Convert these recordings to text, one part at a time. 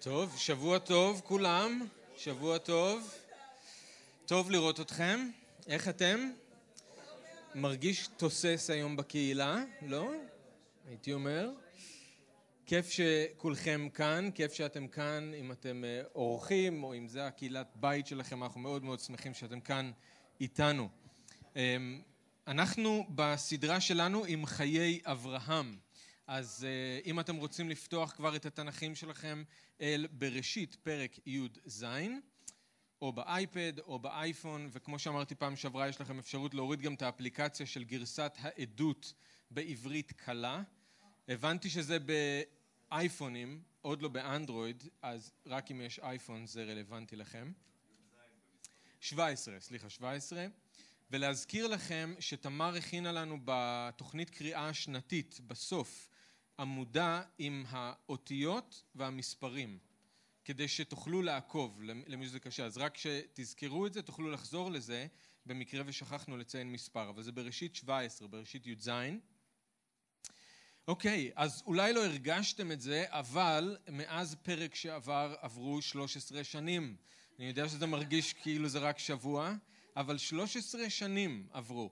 טוב, שבוע טוב כולם, שבוע טוב. טוב לראות אתכם. איך אתם? מרגיש תוסס היום בקהילה, לא? הייתי אומר. כיף שכולכם כאן, כיף שאתם כאן, אם אתם אה, אורחים או אם זה הקהילת בית שלכם, אנחנו מאוד מאוד שמחים שאתם כאן איתנו. אמ, אנחנו בסדרה שלנו עם חיי אברהם. אז אה, אם אתם רוצים לפתוח כבר את התנ"כים שלכם אל בראשית פרק י"ז, או באייפד או באייפון, וכמו שאמרתי פעם שעברה, יש לכם אפשרות להוריד גם את האפליקציה של גרסת העדות בעברית קלה. הבנתי שזה באייפונים, עוד לא באנדרואיד, אז רק אם יש אייפון זה רלוונטי לכם. 17, סליחה, 17. ולהזכיר לכם שתמר הכינה לנו בתוכנית קריאה השנתית, בסוף, עמודה עם האותיות והמספרים, כדי שתוכלו לעקוב למי שזה קשה. אז רק כשתזכרו את זה, תוכלו לחזור לזה, במקרה ושכחנו לציין מספר. אבל זה בראשית 17, בראשית י"ז. אוקיי, אז אולי לא הרגשתם את זה, אבל מאז פרק שעבר עברו 13 שנים. אני יודע שזה מרגיש כאילו זה רק שבוע, אבל 13 שנים עברו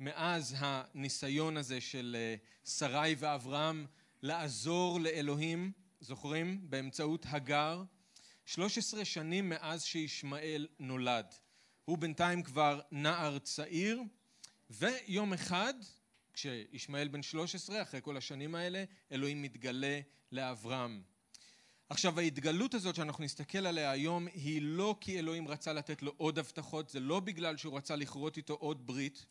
מאז הניסיון הזה של אה, שרי ואברהם לעזור לאלוהים, זוכרים? באמצעות הגר. 13 שנים מאז שישמעאל נולד. הוא בינתיים כבר נער צעיר, ויום אחד, כשישמעאל בן 13, אחרי כל השנים האלה, אלוהים מתגלה לאברהם. עכשיו ההתגלות הזאת שאנחנו נסתכל עליה היום היא לא כי אלוהים רצה לתת לו עוד הבטחות, זה לא בגלל שהוא רצה לכרות איתו עוד ברית,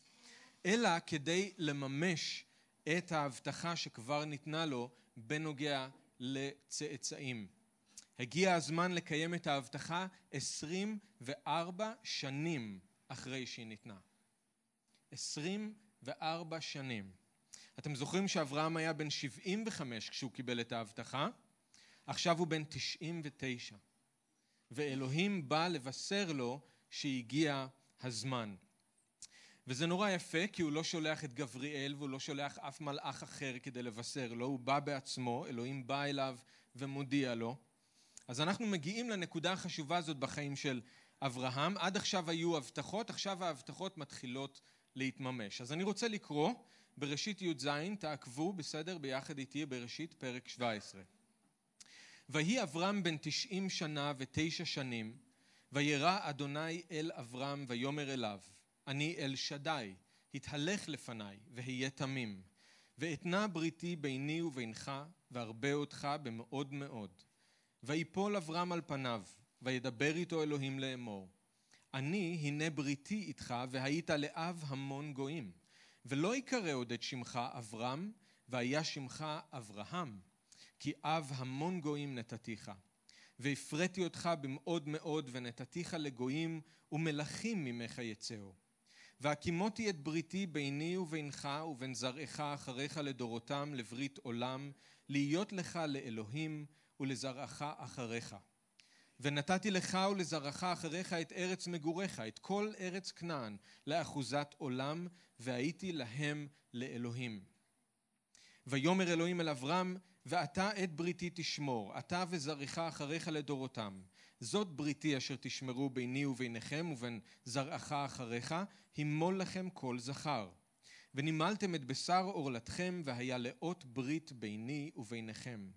אלא כדי לממש את ההבטחה שכבר ניתנה לו בנוגע לצאצאים. הגיע הזמן לקיים את ההבטחה 24 שנים אחרי שהיא ניתנה. 24 שנים. אתם זוכרים שאברהם היה בן 75 כשהוא קיבל את ההבטחה? עכשיו הוא בן 99. ואלוהים בא לבשר לו שהגיע הזמן. וזה נורא יפה כי הוא לא שולח את גבריאל והוא לא שולח אף מלאך אחר כדי לבשר לו, הוא בא בעצמו, אלוהים בא אליו ומודיע לו. אז אנחנו מגיעים לנקודה החשובה הזאת בחיים של אברהם. עד עכשיו היו הבטחות, עכשיו ההבטחות מתחילות להתממש. אז אני רוצה לקרוא בראשית י"ז, תעקבו בסדר ביחד איתי בראשית פרק 17. ויהי אברהם בן תשעים שנה ותשע שנים, וירא אדוני אל אברהם ויאמר אליו, אני אל שדי, התהלך לפניי והיה תמים, ואתנה בריתי ביני ובינך, וארבה אותך במאוד מאוד. ויפול אברהם על פניו, וידבר איתו אלוהים לאמור. אני הנה בריתי איתך, והיית לאב המון גויים. ולא יקרא עוד את שמך אברהם, והיה שמך אברהם, כי אב המון גויים נתתיך. והפרתי אותך במאוד מאוד, ונתתיך לגויים, ומלכים ממך יצאו. והקימותי את בריתי ביני ובינך ובין זרעך אחריך לדורותם לברית עולם, להיות לך לאלוהים ולזרעך אחריך. ונתתי לך ולזרעך אחריך את ארץ מגוריך, את כל ארץ כנען, לאחוזת עולם, והייתי להם לאלוהים. ויאמר אלוהים אל אברהם, ואתה את בריתי תשמור, אתה וזרעך אחריך לדורותם. זאת בריתי אשר תשמרו ביני וביניכם ובין זרעך אחריך, הימול לכם כל זכר. ונימלתם את בשר עורלתכם, והיה לאות ברית ביני וביניכם.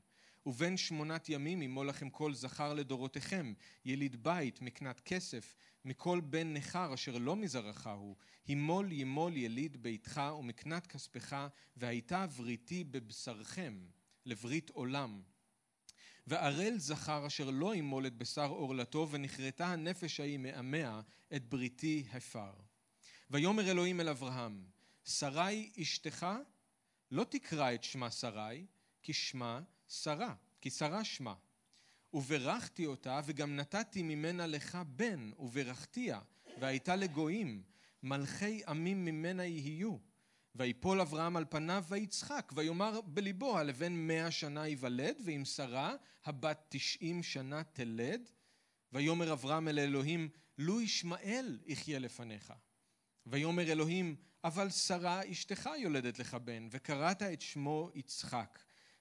ובין שמונת ימים ימול לכם כל זכר לדורותיכם, יליד בית, מקנת כסף, מכל בן נכר אשר לא מזרעך הוא, הימול ימול יליד ביתך ומקנת כספך, והייתה בריתי בבשרכם, לברית עולם. וערל זכר אשר לא ימול את בשר עורלתו, ונכרתה הנפש ההיא מעמיה, את בריתי הפר. ויאמר אלוהים אל אברהם, שרי אשתך, לא תקרא את שמה שרי, כי שמה שרה, כי שרה שמה. וברכתי אותה, וגם נתתי ממנה לך בן, וברכתיה, והייתה לגויים, מלכי עמים ממנה יהיו. ויפול אברהם על פניו ויצחק, ויאמר בליבו, הלבן מאה שנה ייוולד, ועם שרה, הבת תשעים שנה תלד. ויאמר אברהם אל אלוהים, לו ישמעאל יחיה לפניך. ויאמר אלוהים, אבל שרה אשתך יולדת לך בן, וקראת את שמו יצחק.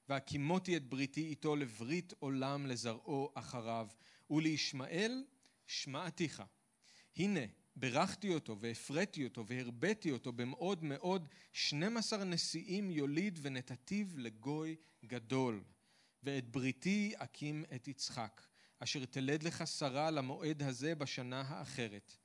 והקימותי את בריתי איתו לברית עולם לזרעו אחריו, ולישמעאל שמעתיך. הנה, ברכתי אותו והפרעתי אותו והרביתי אותו במאוד מאוד שנים עשר נשיאים יוליד ונתתיו לגוי גדול. ואת בריתי אקים את יצחק, אשר תלד לך שרה למועד הזה בשנה האחרת.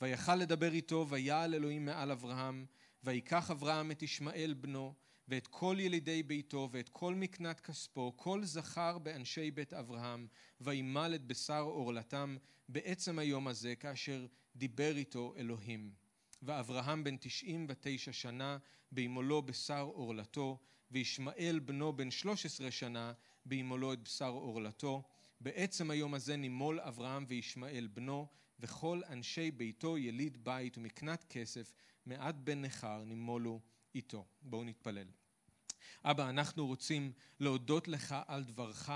ויכל לדבר איתו ויעל אלוהים מעל אברהם, ויקח אברהם את ישמעאל בנו, ואת כל ילידי ביתו, ואת כל מקנת כספו, כל זכר באנשי בית אברהם, וימל את בשר עורלתם בעצם היום הזה, כאשר דיבר איתו אלוהים. ואברהם בן תשעים ותשע שנה, בימולו בשר עורלתו, וישמעאל בנו בן שלוש עשרה שנה, בימולו את בשר עורלתו. בעצם היום הזה נימול אברהם וישמעאל בנו, וכל אנשי ביתו יליד בית ומקנת כסף, מעט בן נכר נימולו איתו. בואו נתפלל. אבא, אנחנו רוצים להודות לך על דברך.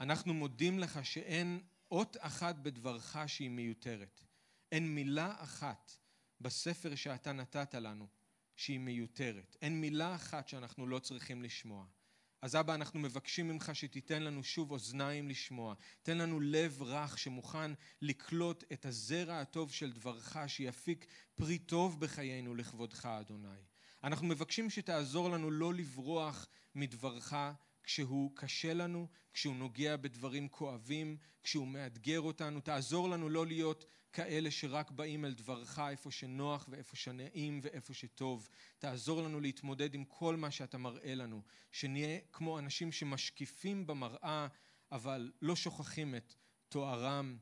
אנחנו מודים לך שאין אות אחת בדברך שהיא מיותרת. אין מילה אחת בספר שאתה נתת לנו שהיא מיותרת. אין מילה אחת שאנחנו לא צריכים לשמוע. אז אבא, אנחנו מבקשים ממך שתיתן לנו שוב אוזניים לשמוע. תן לנו לב רך שמוכן לקלוט את הזרע הטוב של דברך, שיפיק פרי טוב בחיינו לכבודך, אדוני. אנחנו מבקשים שתעזור לנו לא לברוח מדברך כשהוא קשה לנו, כשהוא נוגע בדברים כואבים, כשהוא מאתגר אותנו. תעזור לנו לא להיות כאלה שרק באים אל דברך איפה שנוח ואיפה שנעים ואיפה שטוב. תעזור לנו להתמודד עם כל מה שאתה מראה לנו, שנהיה כמו אנשים שמשקיפים במראה אבל לא שוכחים את תוארם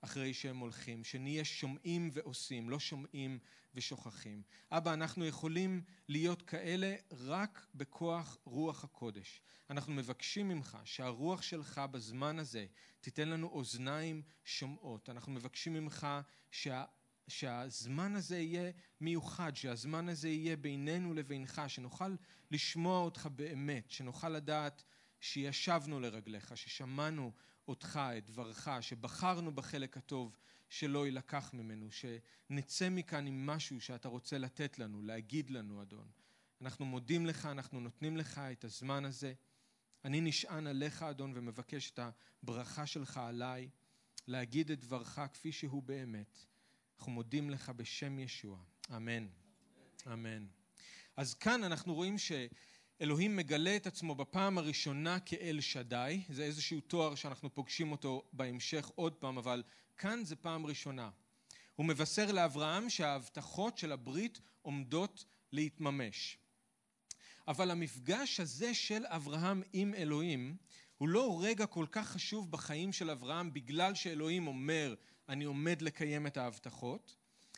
אחרי שהם הולכים, שנהיה שומעים ועושים, לא שומעים ושוכחים. אבא, אנחנו יכולים להיות כאלה רק בכוח רוח הקודש. אנחנו מבקשים ממך שהרוח שלך בזמן הזה תיתן לנו אוזניים שומעות. אנחנו מבקשים ממך שה... שהזמן הזה יהיה מיוחד, שהזמן הזה יהיה בינינו לבינך, שנוכל לשמוע אותך באמת, שנוכל לדעת שישבנו לרגליך, ששמענו אותך, את דברך, שבחרנו בחלק הטוב שלא יילקח ממנו, שנצא מכאן עם משהו שאתה רוצה לתת לנו, להגיד לנו, אדון. אנחנו מודים לך, אנחנו נותנים לך את הזמן הזה. אני נשען עליך, אדון, ומבקש את הברכה שלך עליי, להגיד את דברך כפי שהוא באמת. אנחנו מודים לך בשם ישוע. אמן. אמן. אז כאן אנחנו רואים ש... אלוהים מגלה את עצמו בפעם הראשונה כאל שדי, זה איזשהו תואר שאנחנו פוגשים אותו בהמשך עוד פעם, אבל כאן זה פעם ראשונה. הוא מבשר לאברהם שההבטחות של הברית עומדות להתממש. אבל המפגש הזה של אברהם עם אלוהים הוא לא רגע כל כך חשוב בחיים של אברהם בגלל שאלוהים אומר אני עומד לקיים את ההבטחות,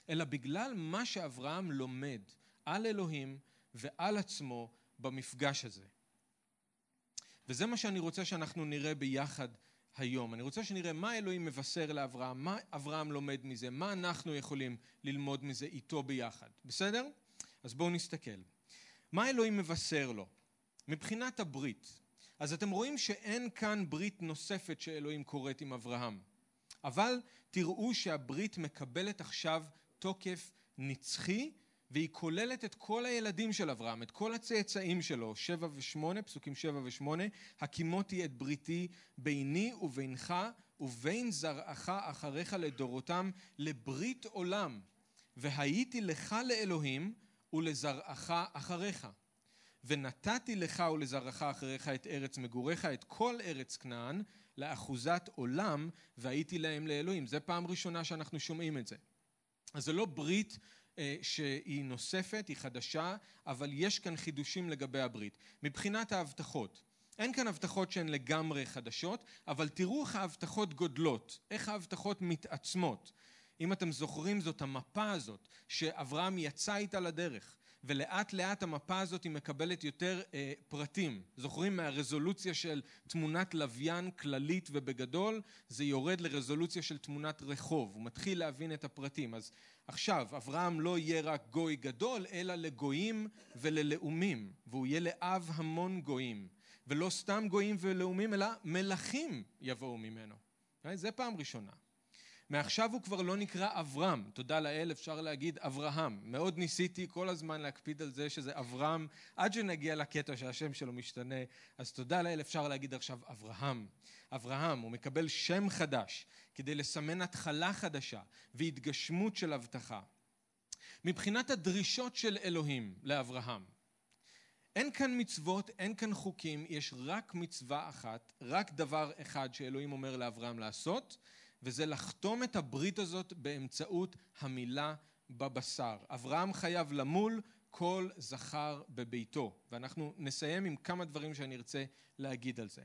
אלא בגלל מה שאברהם לומד על אלוהים ועל עצמו במפגש הזה. וזה מה שאני רוצה שאנחנו נראה ביחד היום. אני רוצה שנראה מה אלוהים מבשר לאברהם, מה אברהם לומד מזה, מה אנחנו יכולים ללמוד מזה איתו ביחד. בסדר? אז בואו נסתכל. מה אלוהים מבשר לו? מבחינת הברית. אז אתם רואים שאין כאן ברית נוספת שאלוהים כורת עם אברהם. אבל תראו שהברית מקבלת עכשיו תוקף נצחי והיא כוללת את כל הילדים של אברהם, את כל הצאצאים שלו, שבע ושמונה, פסוקים שבע ושמונה, הקימותי את בריתי ביני ובינך ובין זרעך אחריך לדורותם לברית עולם, והייתי לך לאלוהים ולזרעך אחריך. ונתתי לך ולזרעך אחריך את ארץ מגוריך, את כל ארץ כנען, לאחוזת עולם, והייתי להם לאלוהים. זה פעם ראשונה שאנחנו שומעים את זה. אז זה לא ברית שהיא נוספת, היא חדשה, אבל יש כאן חידושים לגבי הברית. מבחינת ההבטחות, אין כאן הבטחות שהן לגמרי חדשות, אבל תראו איך ההבטחות גודלות, איך ההבטחות מתעצמות. אם אתם זוכרים זאת המפה הזאת שאברהם יצא איתה לדרך ולאט לאט המפה הזאת היא מקבלת יותר אה, פרטים. זוכרים מהרזולוציה של תמונת לוויין כללית ובגדול, זה יורד לרזולוציה של תמונת רחוב, הוא מתחיל להבין את הפרטים. אז עכשיו, אברהם לא יהיה רק גוי גדול, אלא לגויים וללאומים, והוא יהיה לאב המון גויים. ולא סתם גויים ולאומים, אלא מלכים יבואו ממנו. זה פעם ראשונה. מעכשיו הוא כבר לא נקרא אברהם, תודה לאל אפשר להגיד אברהם. מאוד ניסיתי כל הזמן להקפיד על זה שזה אברהם, עד שנגיע לקטע שהשם שלו משתנה, אז תודה לאל אפשר להגיד עכשיו אברהם. אברהם, הוא מקבל שם חדש כדי לסמן התחלה חדשה והתגשמות של הבטחה. מבחינת הדרישות של אלוהים לאברהם, אין כאן מצוות, אין כאן חוקים, יש רק מצווה אחת, רק דבר אחד שאלוהים אומר לאברהם לעשות, וזה לחתום את הברית הזאת באמצעות המילה בבשר. אברהם חייב למול כל זכר בביתו, ואנחנו נסיים עם כמה דברים שאני ארצה להגיד על זה.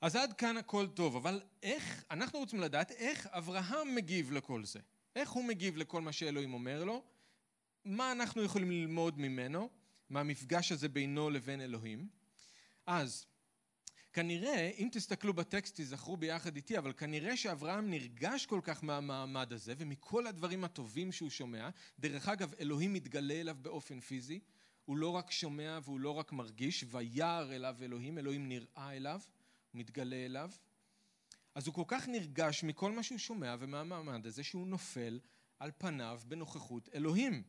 אז עד כאן הכל טוב, אבל איך, אנחנו רוצים לדעת איך אברהם מגיב לכל זה. איך הוא מגיב לכל מה שאלוהים אומר לו, מה אנחנו יכולים ללמוד ממנו, מהמפגש הזה בינו לבין אלוהים. אז כנראה, אם תסתכלו בטקסט תיזכרו ביחד איתי, אבל כנראה שאברהם נרגש כל כך מהמעמד הזה ומכל הדברים הטובים שהוא שומע. דרך אגב, אלוהים מתגלה אליו באופן פיזי. הוא לא רק שומע והוא לא רק מרגיש, וירא אליו אלוהים, אלוהים נראה אליו, מתגלה אליו. אז הוא כל כך נרגש מכל מה שהוא שומע ומהמעמד הזה שהוא נופל על פניו בנוכחות אלוהים.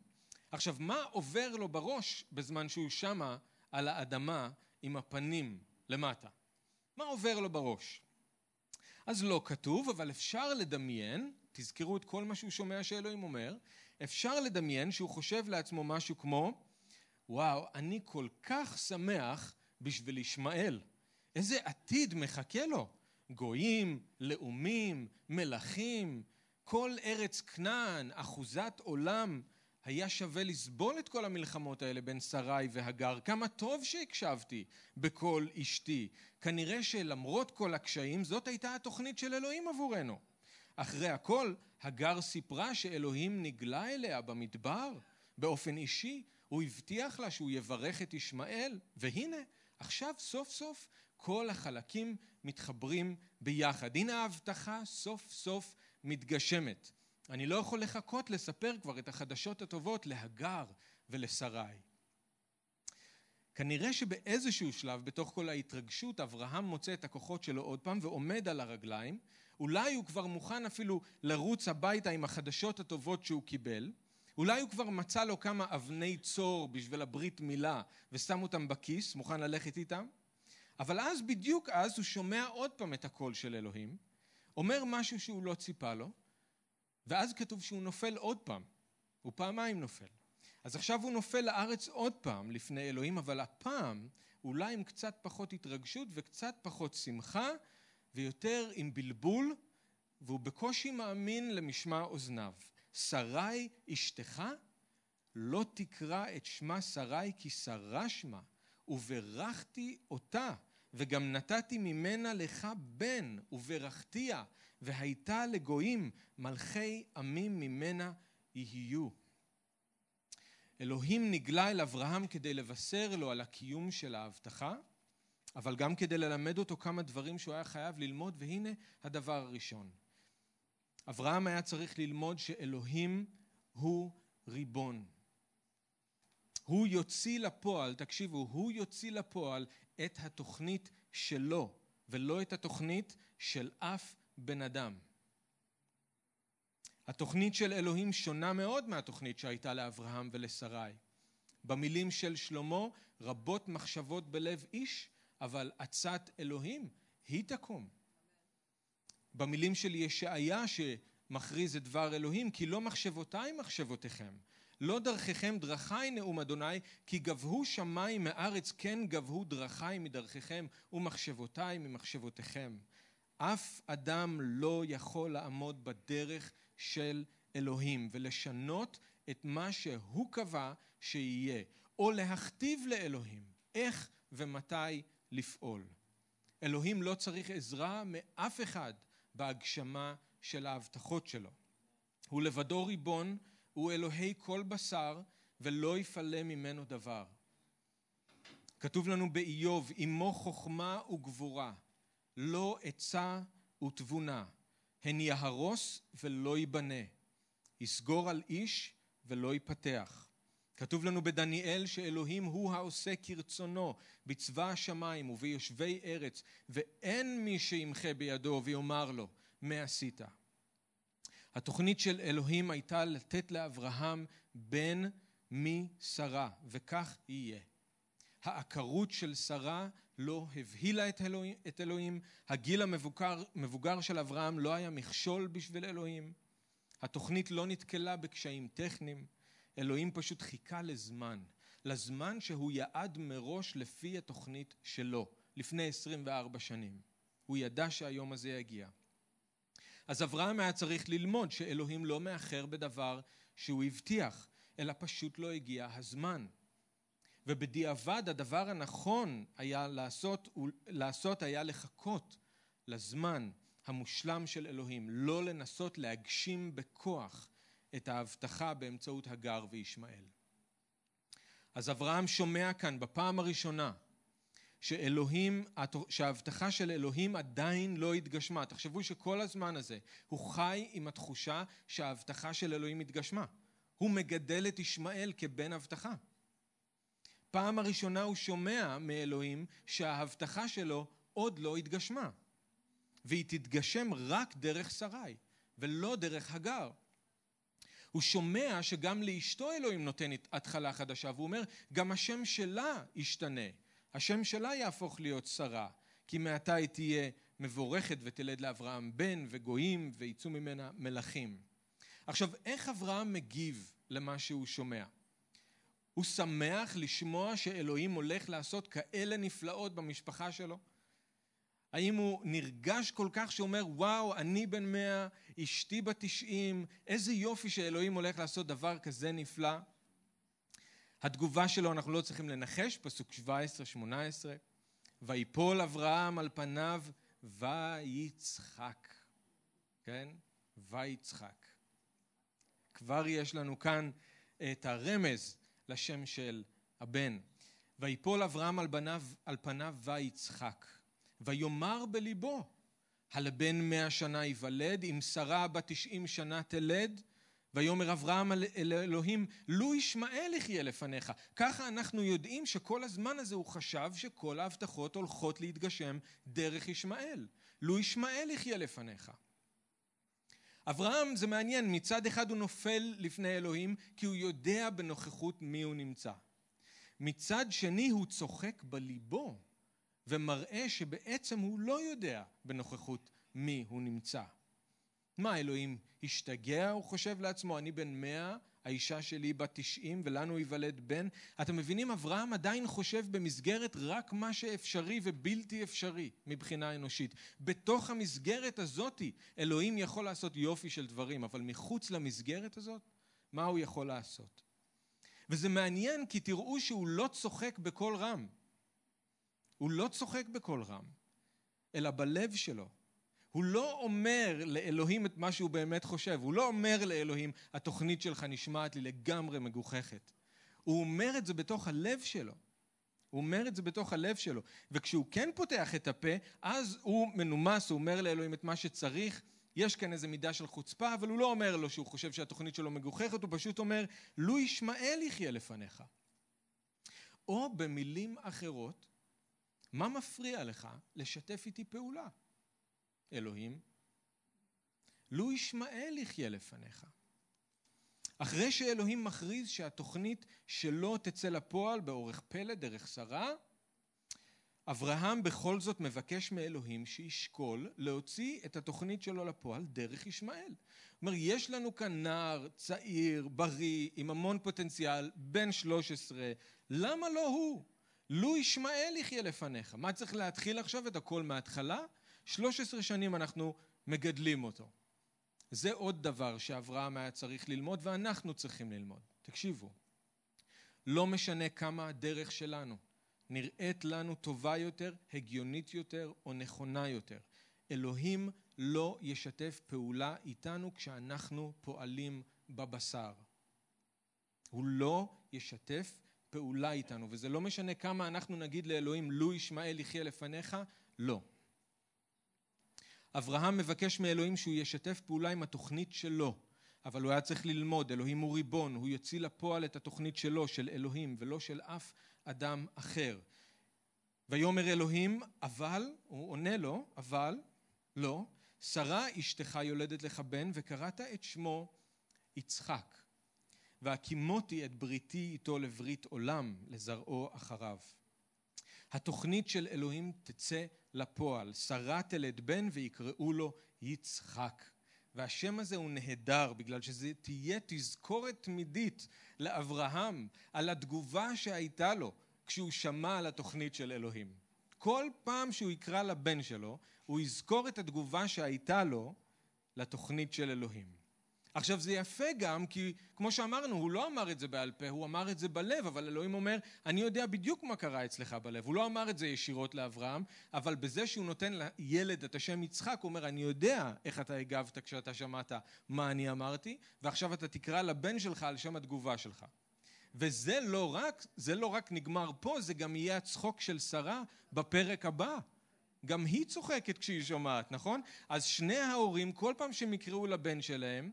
עכשיו, מה עובר לו בראש בזמן שהוא שמה על האדמה עם הפנים למטה? מה עובר לו בראש? אז לא כתוב, אבל אפשר לדמיין, תזכרו את כל מה שהוא שומע שאלוהים אומר, אפשר לדמיין שהוא חושב לעצמו משהו כמו, וואו, אני כל כך שמח בשביל ישמעאל. איזה עתיד מחכה לו. גויים, לאומים, מלכים, כל ארץ כנען, אחוזת עולם. היה שווה לסבול את כל המלחמות האלה בין שרי והגר. כמה טוב שהקשבתי בקול אשתי. כנראה שלמרות כל הקשיים, זאת הייתה התוכנית של אלוהים עבורנו. אחרי הכל, הגר סיפרה שאלוהים נגלה אליה במדבר באופן אישי. הוא הבטיח לה שהוא יברך את ישמעאל, והנה, עכשיו סוף סוף כל החלקים מתחברים ביחד. הנה ההבטחה סוף סוף מתגשמת. אני לא יכול לחכות לספר כבר את החדשות הטובות להגר ולשרי. כנראה שבאיזשהו שלב בתוך כל ההתרגשות אברהם מוצא את הכוחות שלו עוד פעם ועומד על הרגליים. אולי הוא כבר מוכן אפילו לרוץ הביתה עם החדשות הטובות שהוא קיבל. אולי הוא כבר מצא לו כמה אבני צור בשביל הברית מילה ושם אותם בכיס, מוכן ללכת איתם. אבל אז בדיוק אז הוא שומע עוד פעם את הקול של אלוהים אומר משהו שהוא לא ציפה לו ואז כתוב שהוא נופל עוד פעם, הוא פעמיים נופל. אז עכשיו הוא נופל לארץ עוד פעם לפני אלוהים, אבל הפעם אולי עם קצת פחות התרגשות וקצת פחות שמחה ויותר עם בלבול, והוא בקושי מאמין למשמע אוזניו. שרי אשתך לא תקרא את שמה שרי כי שרה שמה, וברכתי אותה, וגם נתתי ממנה לך בן, וברכתיה, והייתה לגויים מלכי עמים ממנה יהיו. אלוהים נגלה אל אברהם כדי לבשר לו על הקיום של ההבטחה, אבל גם כדי ללמד אותו כמה דברים שהוא היה חייב ללמוד, והנה הדבר הראשון. אברהם היה צריך ללמוד שאלוהים הוא ריבון. הוא יוציא לפועל, תקשיבו, הוא יוציא לפועל את התוכנית שלו, ולא את התוכנית של אף בן אדם. התוכנית של אלוהים שונה מאוד מהתוכנית שהייתה לאברהם ולשרי. במילים של שלמה, רבות מחשבות בלב איש, אבל עצת אלוהים היא תקום. במילים של ישעיה שמכריז את דבר אלוהים, כי לא מחשבותיי מחשבותיכם, לא דרככם דרכי נאום אדוני, כי גבהו שמיים מארץ, כן גבהו דרכי מדרככם, ומחשבותיי ממחשבותיכם. אף אדם לא יכול לעמוד בדרך של אלוהים ולשנות את מה שהוא קבע שיהיה, או להכתיב לאלוהים איך ומתי לפעול. אלוהים לא צריך עזרה מאף אחד בהגשמה של ההבטחות שלו. הוא לבדו ריבון, הוא אלוהי כל בשר, ולא יפלא ממנו דבר. כתוב לנו באיוב, עמו חוכמה וגבורה. לא עצה ותבונה, הן יהרוס ולא ייבנה, יסגור על איש ולא ייפתח. כתוב לנו בדניאל שאלוהים הוא העושה כרצונו בצבא השמיים וביושבי ארץ, ואין מי שימחה בידו ויאמר לו, מה עשית? התוכנית של אלוהים הייתה לתת לאברהם בן משרה, וכך יהיה. העקרות של שרה לא הבהילה את אלוהים, את אלוהים, הגיל המבוגר, של אברהם לא היה מכשול בשביל אלוהים, התוכנית לא נתקלה בקשיים טכניים, אלוהים פשוט חיכה לזמן, לזמן שהוא יעד מראש לפי התוכנית שלו, לפני 24 שנים. הוא ידע שהיום הזה יגיע. אז אברהם היה צריך ללמוד שאלוהים לא מאחר בדבר שהוא הבטיח, אלא פשוט לא הגיע הזמן. ובדיעבד הדבר הנכון היה לעשות, לעשות היה לחכות לזמן המושלם של אלוהים, לא לנסות להגשים בכוח את ההבטחה באמצעות הגר וישמעאל. אז אברהם שומע כאן בפעם הראשונה שאלוהים, שההבטחה של אלוהים עדיין לא התגשמה. תחשבו שכל הזמן הזה הוא חי עם התחושה שההבטחה של אלוהים התגשמה. הוא מגדל את ישמעאל כבן הבטחה. פעם הראשונה הוא שומע מאלוהים שההבטחה שלו עוד לא התגשמה. והיא תתגשם רק דרך שרי, ולא דרך הגר. הוא שומע שגם לאשתו אלוהים נותן התחלה חדשה, והוא אומר, גם השם שלה ישתנה. השם שלה יהפוך להיות שרה, כי מעתה היא תהיה מבורכת ותלד לאברהם בן וגויים ויצאו ממנה מלכים. עכשיו, איך אברהם מגיב למה שהוא שומע? הוא שמח לשמוע שאלוהים הולך לעשות כאלה נפלאות במשפחה שלו? האם הוא נרגש כל כך שהוא אומר, וואו, אני בן מאה, אשתי בת תשעים, איזה יופי שאלוהים הולך לעשות דבר כזה נפלא? התגובה שלו, אנחנו לא צריכים לנחש, פסוק 17-18, ויפול אברהם על פניו ויצחק, כן? ויצחק. כבר יש לנו כאן את הרמז לשם של הבן. ויפול אברהם על פניו, על פניו ויצחק. ויאמר בליבו, הלבן מאה שנה ייוולד, אם שרה בת תשעים שנה תלד, ויאמר אברהם אל אלוהים, לו ישמעאל יחיה לפניך. ככה אנחנו יודעים שכל הזמן הזה הוא חשב שכל ההבטחות הולכות להתגשם דרך ישמעאל. לו ישמעאל יחיה לפניך. אברהם זה מעניין, מצד אחד הוא נופל לפני אלוהים כי הוא יודע בנוכחות מי הוא נמצא. מצד שני הוא צוחק בליבו ומראה שבעצם הוא לא יודע בנוכחות מי הוא נמצא. מה, אלוהים השתגע? הוא חושב לעצמו, אני בן מאה, האישה שלי בת תשעים ולנו ייוולד בן. אתם מבינים, אברהם עדיין חושב במסגרת רק מה שאפשרי ובלתי אפשרי מבחינה אנושית. בתוך המסגרת הזאתי אלוהים יכול לעשות יופי של דברים, אבל מחוץ למסגרת הזאת, מה הוא יכול לעשות? וזה מעניין כי תראו שהוא לא צוחק בקול רם. הוא לא צוחק בקול רם, אלא בלב שלו. הוא לא אומר לאלוהים את מה שהוא באמת חושב, הוא לא אומר לאלוהים, התוכנית שלך נשמעת לי לגמרי מגוחכת. הוא אומר את זה בתוך הלב שלו. הוא אומר את זה בתוך הלב שלו. וכשהוא כן פותח את הפה, אז הוא מנומס, הוא אומר לאלוהים את מה שצריך. יש כאן איזו מידה של חוצפה, אבל הוא לא אומר לו שהוא חושב שהתוכנית שלו מגוחכת, הוא פשוט אומר, לו ישמעאל יחיה לפניך. או במילים אחרות, מה מפריע לך לשתף איתי פעולה? אלוהים, לו ישמעאל יחיה לפניך. אחרי שאלוהים מכריז שהתוכנית שלו תצא לפועל באורך פלא דרך שרה, אברהם בכל זאת מבקש מאלוהים שישקול להוציא את התוכנית שלו לפועל דרך ישמעאל. זאת אומרת, יש לנו כאן נער צעיר, בריא, עם המון פוטנציאל, בן 13, למה לא הוא? לו ישמעאל יחיה לפניך. מה צריך להתחיל עכשיו את הכל מההתחלה? 13 שנים אנחנו מגדלים אותו. זה עוד דבר שאברהם היה צריך ללמוד ואנחנו צריכים ללמוד. תקשיבו, לא משנה כמה הדרך שלנו נראית לנו טובה יותר, הגיונית יותר או נכונה יותר. אלוהים לא ישתף פעולה איתנו כשאנחנו פועלים בבשר. הוא לא ישתף פעולה איתנו, וזה לא משנה כמה אנחנו נגיד לאלוהים, לו ישמעאל יחיה לפניך, לא. אברהם מבקש מאלוהים שהוא ישתף פעולה עם התוכנית שלו, אבל הוא היה צריך ללמוד, אלוהים הוא ריבון, הוא יוציא לפועל את התוכנית שלו, של אלוהים, ולא של אף אדם אחר. ויאמר אלוהים, אבל, הוא עונה לו, אבל, לא, שרה אשתך יולדת לך בן, וקראת את שמו יצחק. והקימותי את בריתי איתו לברית עולם, לזרעו אחריו. התוכנית של אלוהים תצא לפועל. שרה תלד בן ויקראו לו יצחק. והשם הזה הוא נהדר בגלל שזה תהיה תזכורת תמידית לאברהם על התגובה שהייתה לו כשהוא שמע על התוכנית של אלוהים. כל פעם שהוא יקרא לבן שלו, הוא יזכור את התגובה שהייתה לו לתוכנית של אלוהים. עכשיו זה יפה גם כי כמו שאמרנו הוא לא אמר את זה בעל פה הוא אמר את זה בלב אבל אלוהים אומר אני יודע בדיוק מה קרה אצלך בלב. הוא לא אמר את זה ישירות לאברהם אבל בזה שהוא נותן לילד את השם יצחק הוא אומר אני יודע איך אתה הגבת כשאתה שמעת מה אני אמרתי ועכשיו אתה תקרא לבן שלך על שם התגובה שלך. וזה לא רק זה לא רק נגמר פה זה גם יהיה הצחוק של שרה בפרק הבא. גם היא צוחקת כשהיא שומעת נכון? אז שני ההורים כל פעם שהם יקראו לבן שלהם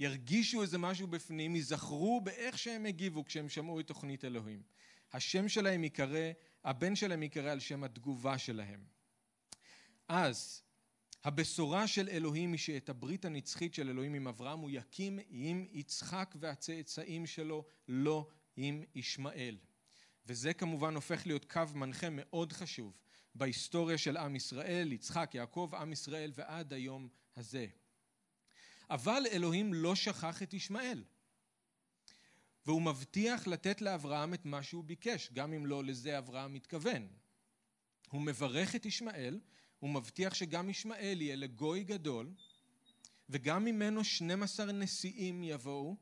ירגישו איזה משהו בפנים, ייזכרו באיך שהם הגיבו כשהם שמעו את תוכנית אלוהים. השם שלהם ייקרא, הבן שלהם ייקרא על שם התגובה שלהם. אז הבשורה של אלוהים היא שאת הברית הנצחית של אלוהים עם אברהם הוא יקים עם יצחק והצאצאים שלו, לא עם ישמעאל. וזה כמובן הופך להיות קו מנחה מאוד חשוב בהיסטוריה של עם ישראל, יצחק, יעקב, עם ישראל ועד היום הזה. אבל אלוהים לא שכח את ישמעאל. והוא מבטיח לתת לאברהם את מה שהוא ביקש, גם אם לא לזה אברהם מתכוון. הוא מברך את ישמעאל, הוא מבטיח שגם ישמעאל יהיה לגוי גדול, וגם ממנו 12 נשיאים יבואו,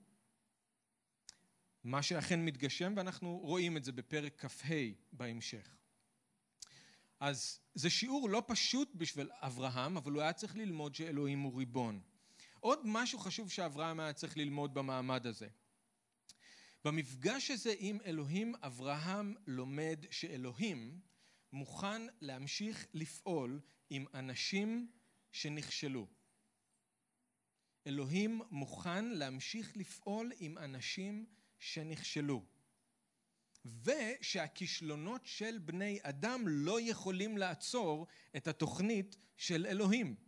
מה שאכן מתגשם, ואנחנו רואים את זה בפרק כ"ה בהמשך. אז זה שיעור לא פשוט בשביל אברהם, אבל הוא היה צריך ללמוד שאלוהים הוא ריבון. עוד משהו חשוב שאברהם היה צריך ללמוד במעמד הזה. במפגש הזה עם אלוהים, אברהם לומד שאלוהים מוכן להמשיך לפעול עם אנשים שנכשלו. אלוהים מוכן להמשיך לפעול עם אנשים שנכשלו. ושהכישלונות של בני אדם לא יכולים לעצור את התוכנית של אלוהים.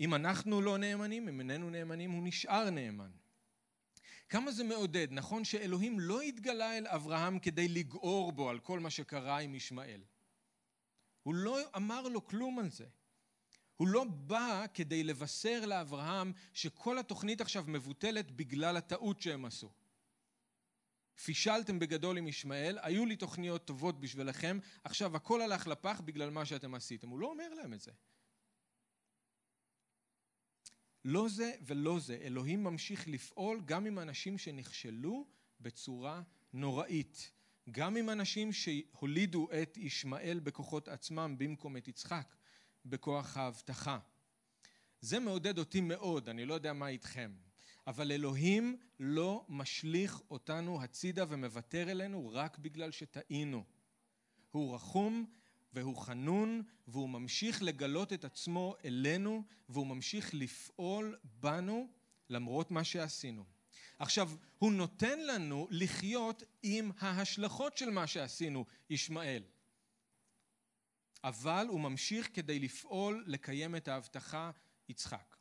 אם אנחנו לא נאמנים, אם איננו נאמנים, הוא נשאר נאמן. כמה זה מעודד, נכון שאלוהים לא התגלה אל אברהם כדי לגעור בו על כל מה שקרה עם ישמעאל. הוא לא אמר לו כלום על זה. הוא לא בא כדי לבשר לאברהם שכל התוכנית עכשיו מבוטלת בגלל הטעות שהם עשו. פישלתם בגדול עם ישמעאל, היו לי תוכניות טובות בשבילכם, עכשיו הכל הלך לפח בגלל מה שאתם עשיתם. הוא לא אומר להם את זה. לא זה ולא זה, אלוהים ממשיך לפעול גם עם אנשים שנכשלו בצורה נוראית. גם עם אנשים שהולידו את ישמעאל בכוחות עצמם במקום את יצחק, בכוח ההבטחה. זה מעודד אותי מאוד, אני לא יודע מה איתכם. אבל אלוהים לא משליך אותנו הצידה ומוותר אלינו רק בגלל שטעינו. הוא רחום והוא חנון והוא ממשיך לגלות את עצמו אלינו והוא ממשיך לפעול בנו למרות מה שעשינו. עכשיו, הוא נותן לנו לחיות עם ההשלכות של מה שעשינו, ישמעאל. אבל הוא ממשיך כדי לפעול, לקיים את ההבטחה, יצחק.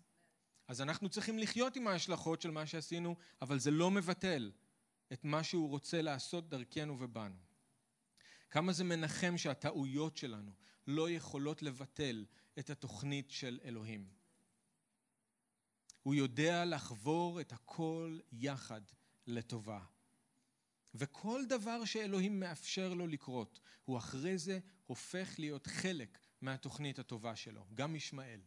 אז אנחנו צריכים לחיות עם ההשלכות של מה שעשינו, אבל זה לא מבטל את מה שהוא רוצה לעשות דרכנו ובנו. כמה זה מנחם שהטעויות שלנו לא יכולות לבטל את התוכנית של אלוהים. הוא יודע לחבור את הכל יחד לטובה. וכל דבר שאלוהים מאפשר לו לקרות, הוא אחרי זה הופך להיות חלק מהתוכנית הטובה שלו, גם ישמעאל.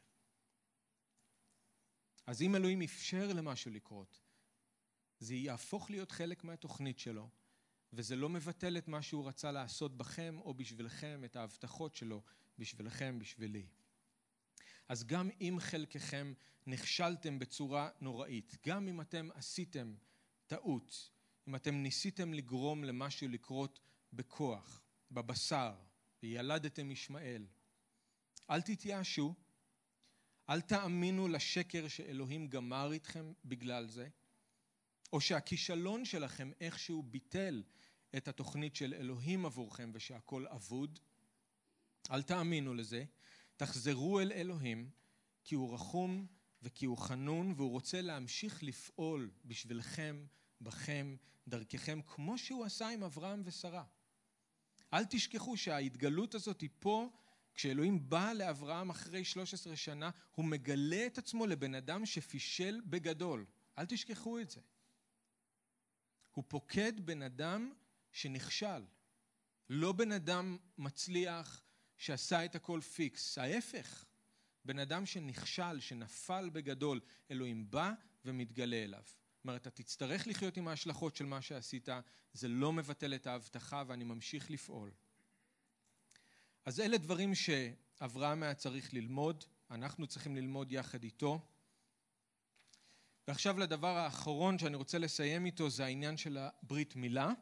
אז אם אלוהים אפשר למשהו לקרות, זה יהפוך להיות חלק מהתוכנית שלו, וזה לא מבטל את מה שהוא רצה לעשות בכם או בשבילכם, את ההבטחות שלו בשבילכם, בשבילי. אז גם אם חלקכם נכשלתם בצורה נוראית, גם אם אתם עשיתם טעות, אם אתם ניסיתם לגרום למשהו לקרות בכוח, בבשר, וילדתם ישמעאל, אל תתייאשו, אל תאמינו לשקר שאלוהים גמר איתכם בגלל זה, או שהכישלון שלכם איכשהו ביטל את התוכנית של אלוהים עבורכם ושהכול אבוד. אל תאמינו לזה. תחזרו אל אלוהים, כי הוא רחום וכי הוא חנון, והוא רוצה להמשיך לפעול בשבילכם, בכם, דרככם, כמו שהוא עשה עם אברהם ושרה. אל תשכחו שההתגלות הזאת היא פה, כשאלוהים בא לאברהם אחרי 13 שנה, הוא מגלה את עצמו לבן אדם שפישל בגדול. אל תשכחו את זה. הוא פוקד בן אדם שנכשל. לא בן אדם מצליח שעשה את הכל פיקס, ההפך. בן אדם שנכשל, שנפל בגדול, אלוהים בא ומתגלה אליו. זאת אומרת, אתה תצטרך לחיות עם ההשלכות של מה שעשית, זה לא מבטל את ההבטחה ואני ממשיך לפעול. אז אלה דברים שאברהם היה צריך ללמוד, אנחנו צריכים ללמוד יחד איתו. ועכשיו לדבר האחרון שאני רוצה לסיים איתו זה העניין של הברית מילה.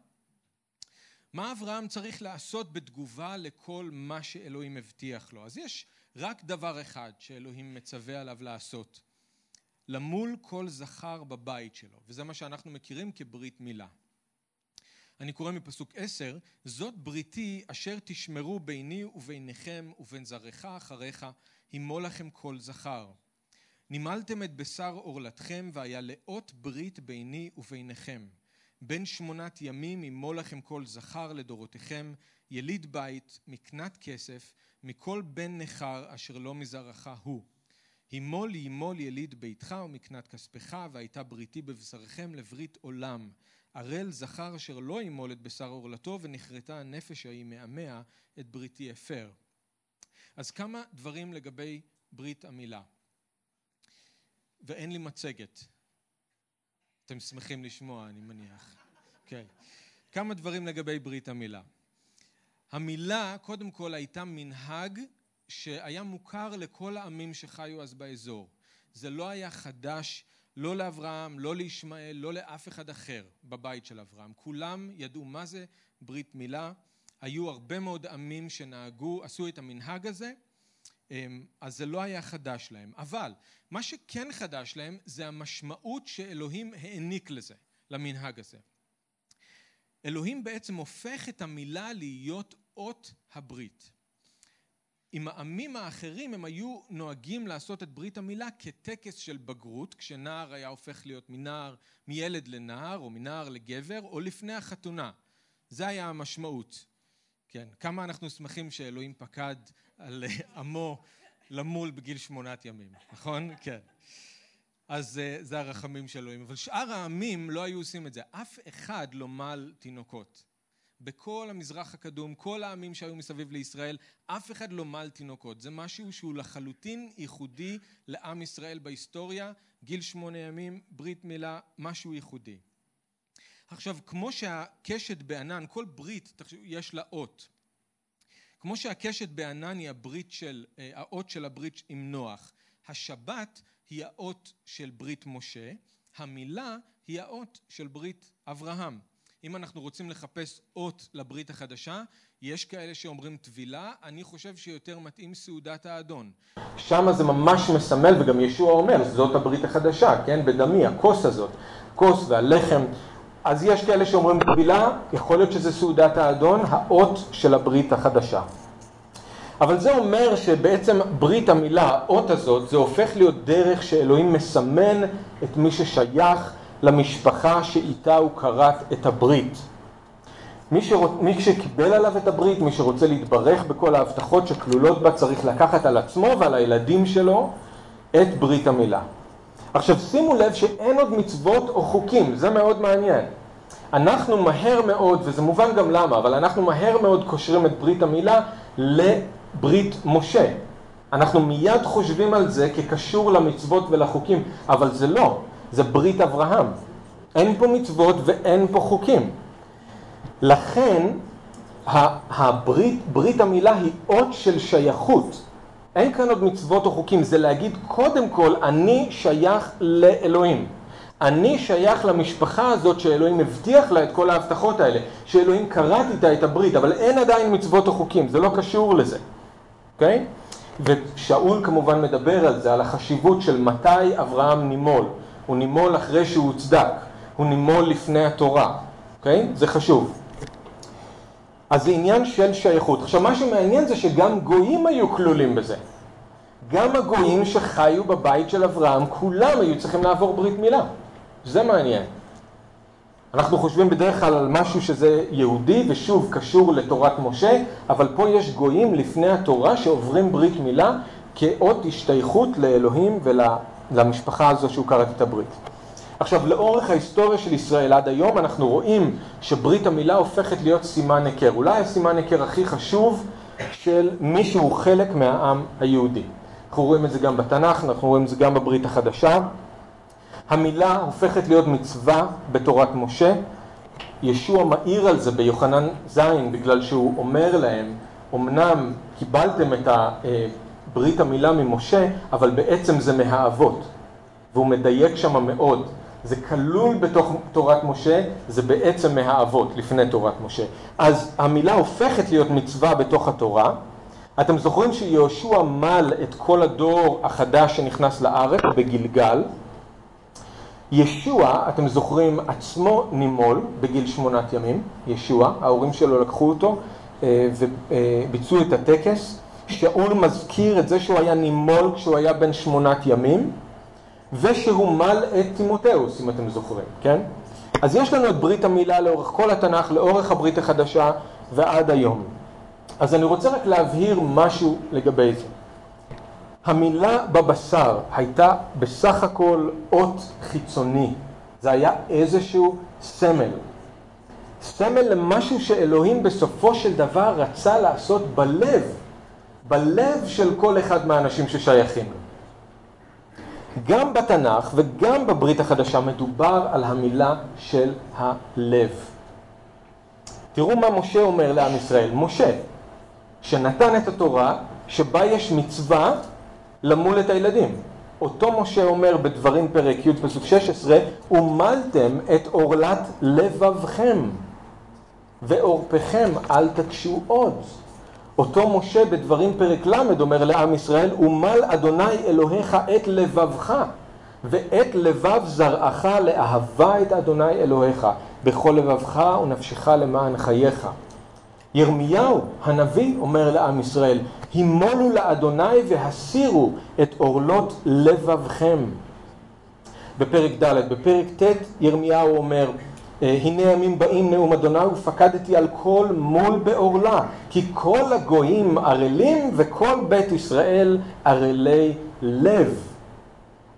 מה אברהם צריך לעשות בתגובה לכל מה שאלוהים הבטיח לו? אז יש רק דבר אחד שאלוהים מצווה עליו לעשות, למול כל זכר בבית שלו, וזה מה שאנחנו מכירים כברית מילה. אני קורא מפסוק עשר, זאת בריתי אשר תשמרו ביני וביניכם ובין זרעך אחריך, הימו לכם כל זכר. נימלתם את בשר עורלתכם והיה לאות ברית ביני וביניכם. בין שמונת ימים ימו לכם כל זכר לדורותיכם, יליד בית, מקנת כסף, מכל בן נכר אשר לא מזרעך הוא. הימול ימול יליד ביתך ומקנת כספך, והייתה בריתי בבשרכם לברית עולם. ערל זכר אשר לא ימול את בשר עורלתו, ונכרתה הנפש ההיא מעמיה את בריתי הפר. אז כמה דברים לגבי ברית המילה. ואין לי מצגת. אתם שמחים לשמוע, אני מניח. כן. כמה דברים לגבי ברית המילה. המילה, קודם כל, הייתה מנהג שהיה מוכר לכל העמים שחיו אז באזור. זה לא היה חדש לא לאברהם, לא לישמעאל, לא לאף אחד אחר בבית של אברהם. כולם ידעו מה זה ברית מילה. היו הרבה מאוד עמים שנהגו, עשו את המנהג הזה, אז זה לא היה חדש להם. אבל מה שכן חדש להם זה המשמעות שאלוהים העניק לזה, למנהג הזה. אלוהים בעצם הופך את המילה להיות אות הברית. עם העמים האחרים הם היו נוהגים לעשות את ברית המילה כטקס של בגרות, כשנער היה הופך להיות מנער, מילד לנער, או מנער לגבר, או לפני החתונה. זה היה המשמעות. כן, כמה אנחנו שמחים שאלוהים פקד על עמו למול בגיל שמונת ימים, נכון? כן. אז אה, זה הרחמים של אלוהים. אבל שאר העמים לא היו עושים את זה. אף אחד לא מל תינוקות. בכל המזרח הקדום, כל העמים שהיו מסביב לישראל, אף אחד לא מל תינוקות. זה משהו שהוא לחלוטין ייחודי לעם ישראל בהיסטוריה, גיל שמונה ימים, ברית מילה, משהו ייחודי. עכשיו, כמו שהקשת בענן, כל ברית יש לה אות. כמו שהקשת בענן היא הברית של, אה, האות של הברית עם נוח, השבת היא האות של ברית משה, המילה היא האות של ברית אברהם. אם אנחנו רוצים לחפש אות לברית החדשה, יש כאלה שאומרים טבילה, אני חושב שיותר מתאים סעודת האדון. שם זה ממש מסמל, וגם ישוע אומר, זאת הברית החדשה, כן? בדמי, הכוס הזאת, כוס והלחם. אז יש כאלה שאומרים טבילה, יכול להיות שזה סעודת האדון, האות של הברית החדשה. אבל זה אומר שבעצם ברית המילה, האות הזאת, זה הופך להיות דרך שאלוהים מסמן את מי ששייך למשפחה שאיתה הוא כרת את הברית. מי, שרוצ... מי שקיבל עליו את הברית, מי שרוצה להתברך בכל ההבטחות שכלולות בה, צריך לקחת על עצמו ועל הילדים שלו את ברית המילה. עכשיו שימו לב שאין עוד מצוות או חוקים, זה מאוד מעניין. אנחנו מהר מאוד, וזה מובן גם למה, אבל אנחנו מהר מאוד קושרים את ברית המילה לברית משה. אנחנו מיד חושבים על זה כקשור למצוות ולחוקים, אבל זה לא. זה ברית אברהם. אין פה מצוות ואין פה חוקים. לכן הברית, ברית המילה היא אות של שייכות. אין כאן עוד מצוות או חוקים, זה להגיד קודם כל אני שייך לאלוהים. אני שייך למשפחה הזאת שאלוהים הבטיח לה את כל ההבטחות האלה, שאלוהים כרת איתה את הברית, אבל אין עדיין מצוות או חוקים, זה לא קשור לזה, אוקיי? Okay? ושאול כמובן מדבר על זה, על החשיבות של מתי אברהם נימול. הוא נימול אחרי שהוא הוצדק, הוא נימול לפני התורה, אוקיי? זה חשוב. אז זה עניין של שייכות. עכשיו, מה שמעניין זה שגם גויים היו כלולים בזה. גם הגויים שחיו בבית של אברהם, כולם היו צריכים לעבור ברית מילה. זה מעניין. אנחנו חושבים בדרך כלל על משהו שזה יהודי, ושוב, קשור לתורת משה, אבל פה יש גויים לפני התורה שעוברים ברית מילה כאות השתייכות לאלוהים ולמשפחה הזו שהוא כרת את הברית. עכשיו, לאורך ההיסטוריה של ישראל עד היום אנחנו רואים שברית המילה הופכת להיות סימן היכר. אולי הסימן היכר הכי חשוב של מי שהוא חלק מהעם היהודי. אנחנו רואים את זה גם בתנ"ך, אנחנו רואים את זה גם בברית החדשה. המילה הופכת להיות מצווה בתורת משה. ישוע מאיר על זה ביוחנן ז', בגלל שהוא אומר להם, אמנם קיבלתם את ברית המילה ממשה, אבל בעצם זה מהאבות. והוא מדייק שם מאוד. זה כלול בתוך תורת משה, זה בעצם מהאבות, לפני תורת משה. אז המילה הופכת להיות מצווה בתוך התורה. אתם זוכרים שיהושע מל את כל הדור החדש שנכנס לארץ בגלגל. ישוע, אתם זוכרים, עצמו נימול בגיל שמונת ימים, ישוע, ההורים שלו לקחו אותו אה, וביצעו את הטקס. שאול מזכיר את זה שהוא היה נימול כשהוא היה בן שמונת ימים. ושהוא מל את תימותאוס, אם אתם זוכרים, כן? אז יש לנו את ברית המילה לאורך כל התנ"ך, לאורך הברית החדשה ועד היום. אז אני רוצה רק להבהיר משהו לגבי זה. המילה בבשר הייתה בסך הכל אות חיצוני, זה היה איזשהו סמל. סמל למשהו שאלוהים בסופו של דבר רצה לעשות בלב, בלב של כל אחד מהאנשים ששייכים לו. גם בתנ"ך וגם בברית החדשה מדובר על המילה של הלב. תראו מה משה אומר לעם ישראל. משה, שנתן את התורה, שבה יש מצווה למול את הילדים. אותו משה אומר בדברים פרק י' פסוק 16, ומלתם את עורלת לבבכם, ועורפכם אל תקשו עוד. אותו משה בדברים פרק ל' אומר לעם ישראל, ומל אדוני אלוהיך את לבבך, ואת לבב זרעך לאהבה את אדוני אלוהיך, בכל לבבך ונפשך למען חייך. ירמיהו הנביא אומר לעם ישראל, הימולו לאדוני והסירו את עורלות לבבכם. בפרק ד', בפרק ט' ירמיהו אומר, הנה ימים באים נאום אדוני ופקדתי על כל מול בעורלה כי כל הגויים ערלים וכל בית ישראל ערלי לב.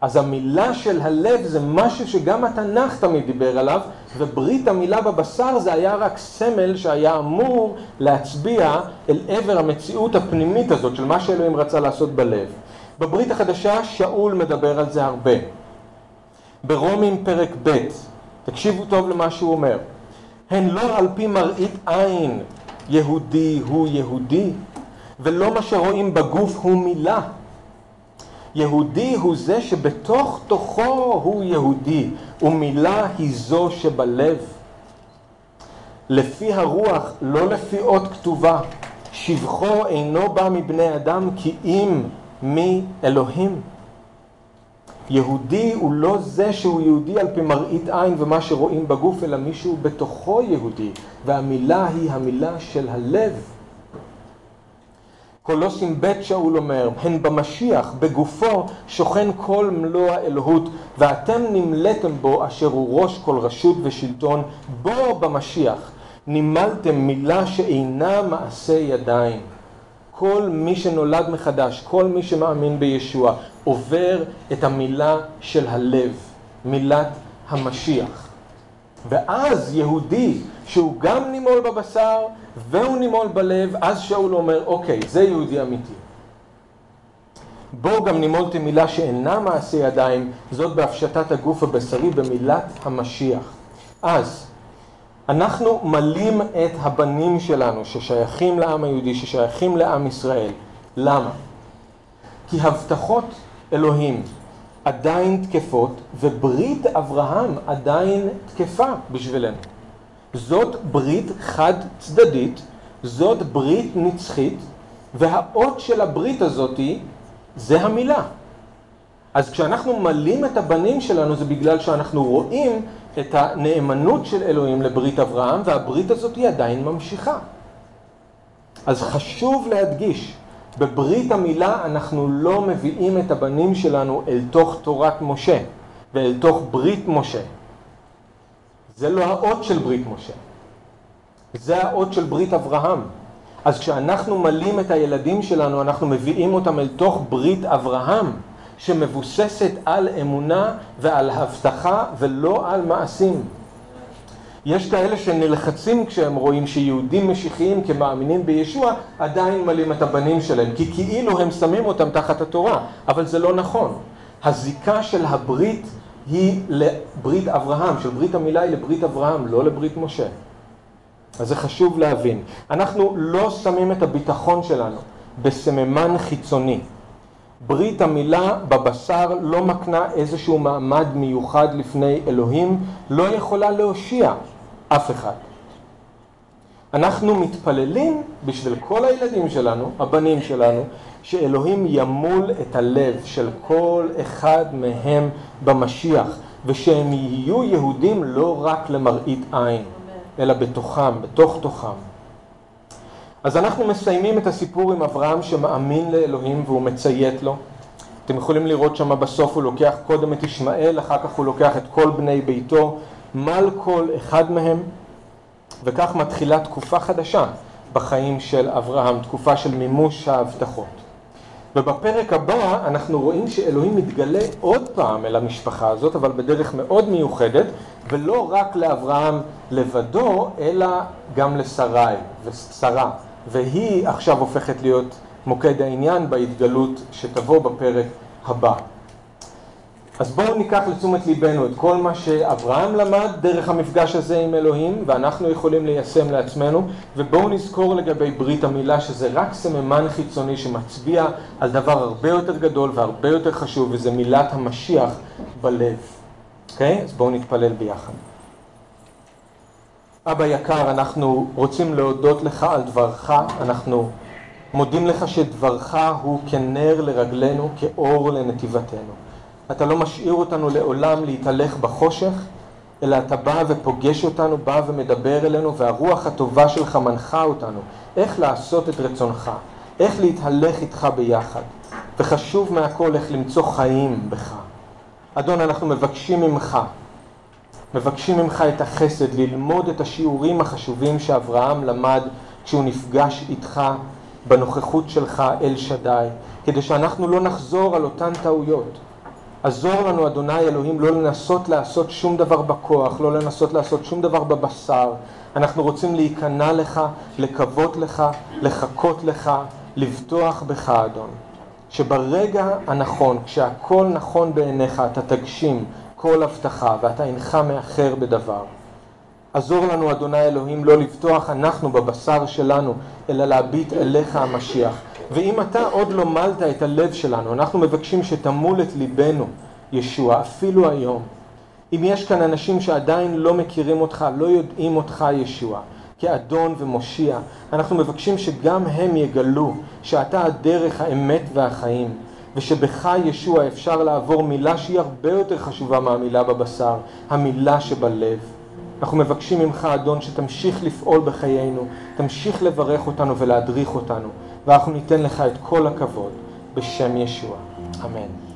אז המילה של הלב זה משהו שגם התנ"ך תמיד דיבר עליו וברית המילה בבשר זה היה רק סמל שהיה אמור להצביע אל עבר המציאות הפנימית הזאת של מה שאלוהים רצה לעשות בלב. בברית החדשה שאול מדבר על זה הרבה. ברומים פרק ב' תקשיבו טוב למה שהוא אומר. הן לא על פי מראית עין יהודי הוא יהודי, ולא מה שרואים בגוף הוא מילה. יהודי הוא זה שבתוך תוכו הוא יהודי, ומילה היא זו שבלב. לפי הרוח, לא לפי אות כתובה. שבחו אינו בא מבני אדם כי אם מאלוהים. יהודי הוא לא זה שהוא יהודי על פי מראית עין ומה שרואים בגוף, אלא מישהו בתוכו יהודי, והמילה היא המילה של הלב. קולוסים ב' שאול אומר, הן במשיח, בגופו, שוכן כל מלוא האלוהות, ואתם נמלאתם בו אשר הוא ראש כל רשות ושלטון, בו במשיח נימלתם מילה שאינה מעשה ידיים. כל מי שנולד מחדש, כל מי שמאמין בישוע, עובר את המילה של הלב, מילת המשיח. ואז יהודי שהוא גם נימול בבשר והוא נימול בלב, אז שאול אומר, אוקיי, זה יהודי אמיתי. בואו גם נימולתי מילה שאינה מעשה ידיים, זאת בהפשטת הגוף הבשרי במילת המשיח. אז אנחנו מלים את הבנים שלנו ששייכים לעם היהודי, ששייכים לעם ישראל. למה? כי הבטחות אלוהים עדיין תקפות, וברית אברהם עדיין תקפה בשבילנו. זאת ברית חד צדדית, זאת ברית נצחית, והאות של הברית הזאתי זה המילה. אז כשאנחנו מלים את הבנים שלנו זה בגלל שאנחנו רואים את הנאמנות של אלוהים לברית אברהם, והברית הזאת היא עדיין ממשיכה. אז חשוב להדגיש, בברית המילה אנחנו לא מביאים את הבנים שלנו אל תוך תורת משה ואל תוך ברית משה. זה לא האות של ברית משה, זה האות של ברית אברהם. אז כשאנחנו מלאים את הילדים שלנו, אנחנו מביאים אותם אל תוך ברית אברהם, שמבוססת על אמונה ועל הבטחה ולא על מעשים. יש כאלה שנלחצים כשהם רואים שיהודים משיחיים כמאמינים בישוע עדיין מלאים את הבנים שלהם, כי כאילו הם שמים אותם תחת התורה, אבל זה לא נכון. הזיקה של הברית היא לברית אברהם, של ברית המילה היא לברית אברהם, לא לברית משה. אז זה חשוב להבין. אנחנו לא שמים את הביטחון שלנו בסממן חיצוני. ברית המילה בבשר לא מקנה איזשהו מעמד מיוחד לפני אלוהים, לא יכולה להושיע אף אחד. אנחנו מתפללים בשביל כל הילדים שלנו, הבנים שלנו, שאלוהים ימול את הלב של כל אחד מהם במשיח, ושהם יהיו יהודים לא רק למראית עין, אלא בתוכם, בתוך תוכם. אז אנחנו מסיימים את הסיפור עם אברהם שמאמין לאלוהים והוא מציית לו. אתם יכולים לראות שם בסוף הוא לוקח קודם את ישמעאל, אחר כך הוא לוקח את כל בני ביתו, מל כל אחד מהם, וכך מתחילה תקופה חדשה בחיים של אברהם, תקופה של מימוש ההבטחות. ובפרק הבא אנחנו רואים שאלוהים מתגלה עוד פעם אל המשפחה הזאת, אבל בדרך מאוד מיוחדת, ולא רק לאברהם לבדו, אלא גם לשרי ושרה. והיא עכשיו הופכת להיות מוקד העניין בהתגלות שתבוא בפרק הבא. אז בואו ניקח לתשומת ליבנו את כל מה שאברהם למד דרך המפגש הזה עם אלוהים ואנחנו יכולים ליישם לעצמנו ובואו נזכור לגבי ברית המילה שזה רק סממן חיצוני שמצביע על דבר הרבה יותר גדול והרבה יותר חשוב וזה מילת המשיח בלב. אוקיי? Okay? אז בואו נתפלל ביחד. אבא יקר, אנחנו רוצים להודות לך על דברך, אנחנו מודים לך שדברך הוא כנר לרגלינו, כאור לנתיבתנו. אתה לא משאיר אותנו לעולם להתהלך בחושך, אלא אתה בא ופוגש אותנו, בא ומדבר אלינו, והרוח הטובה שלך מנחה אותנו איך לעשות את רצונך, איך להתהלך איתך ביחד, וחשוב מהכל איך למצוא חיים בך. אדון, אנחנו מבקשים ממך, מבקשים ממך את החסד, ללמוד את השיעורים החשובים שאברהם למד כשהוא נפגש איתך בנוכחות שלך אל שדי, כדי שאנחנו לא נחזור על אותן טעויות. עזור לנו, אדוני אלוהים, לא לנסות לעשות שום דבר בכוח, לא לנסות לעשות שום דבר בבשר. אנחנו רוצים להיכנע לך, לקוות לך, לחכות לך, לבטוח בך, אדון. שברגע הנכון, כשהכל נכון בעיניך, אתה תגשים כל הבטחה ואתה אינך מאחר בדבר. עזור לנו, אדוני אלוהים, לא לבטוח אנחנו בבשר שלנו, אלא להביט אליך המשיח. ואם אתה עוד לא מלת את הלב שלנו, אנחנו מבקשים שתמול את ליבנו, ישוע, אפילו היום. אם יש כאן אנשים שעדיין לא מכירים אותך, לא יודעים אותך, ישוע, כאדון ומושיע, אנחנו מבקשים שגם הם יגלו שאתה הדרך, האמת והחיים, ושבך, ישוע, אפשר לעבור מילה שהיא הרבה יותר חשובה מהמילה בבשר, המילה שבלב. אנחנו מבקשים ממך, אדון, שתמשיך לפעול בחיינו, תמשיך לברך אותנו ולהדריך אותנו, ואנחנו ניתן לך את כל הכבוד, בשם ישוע. אמן.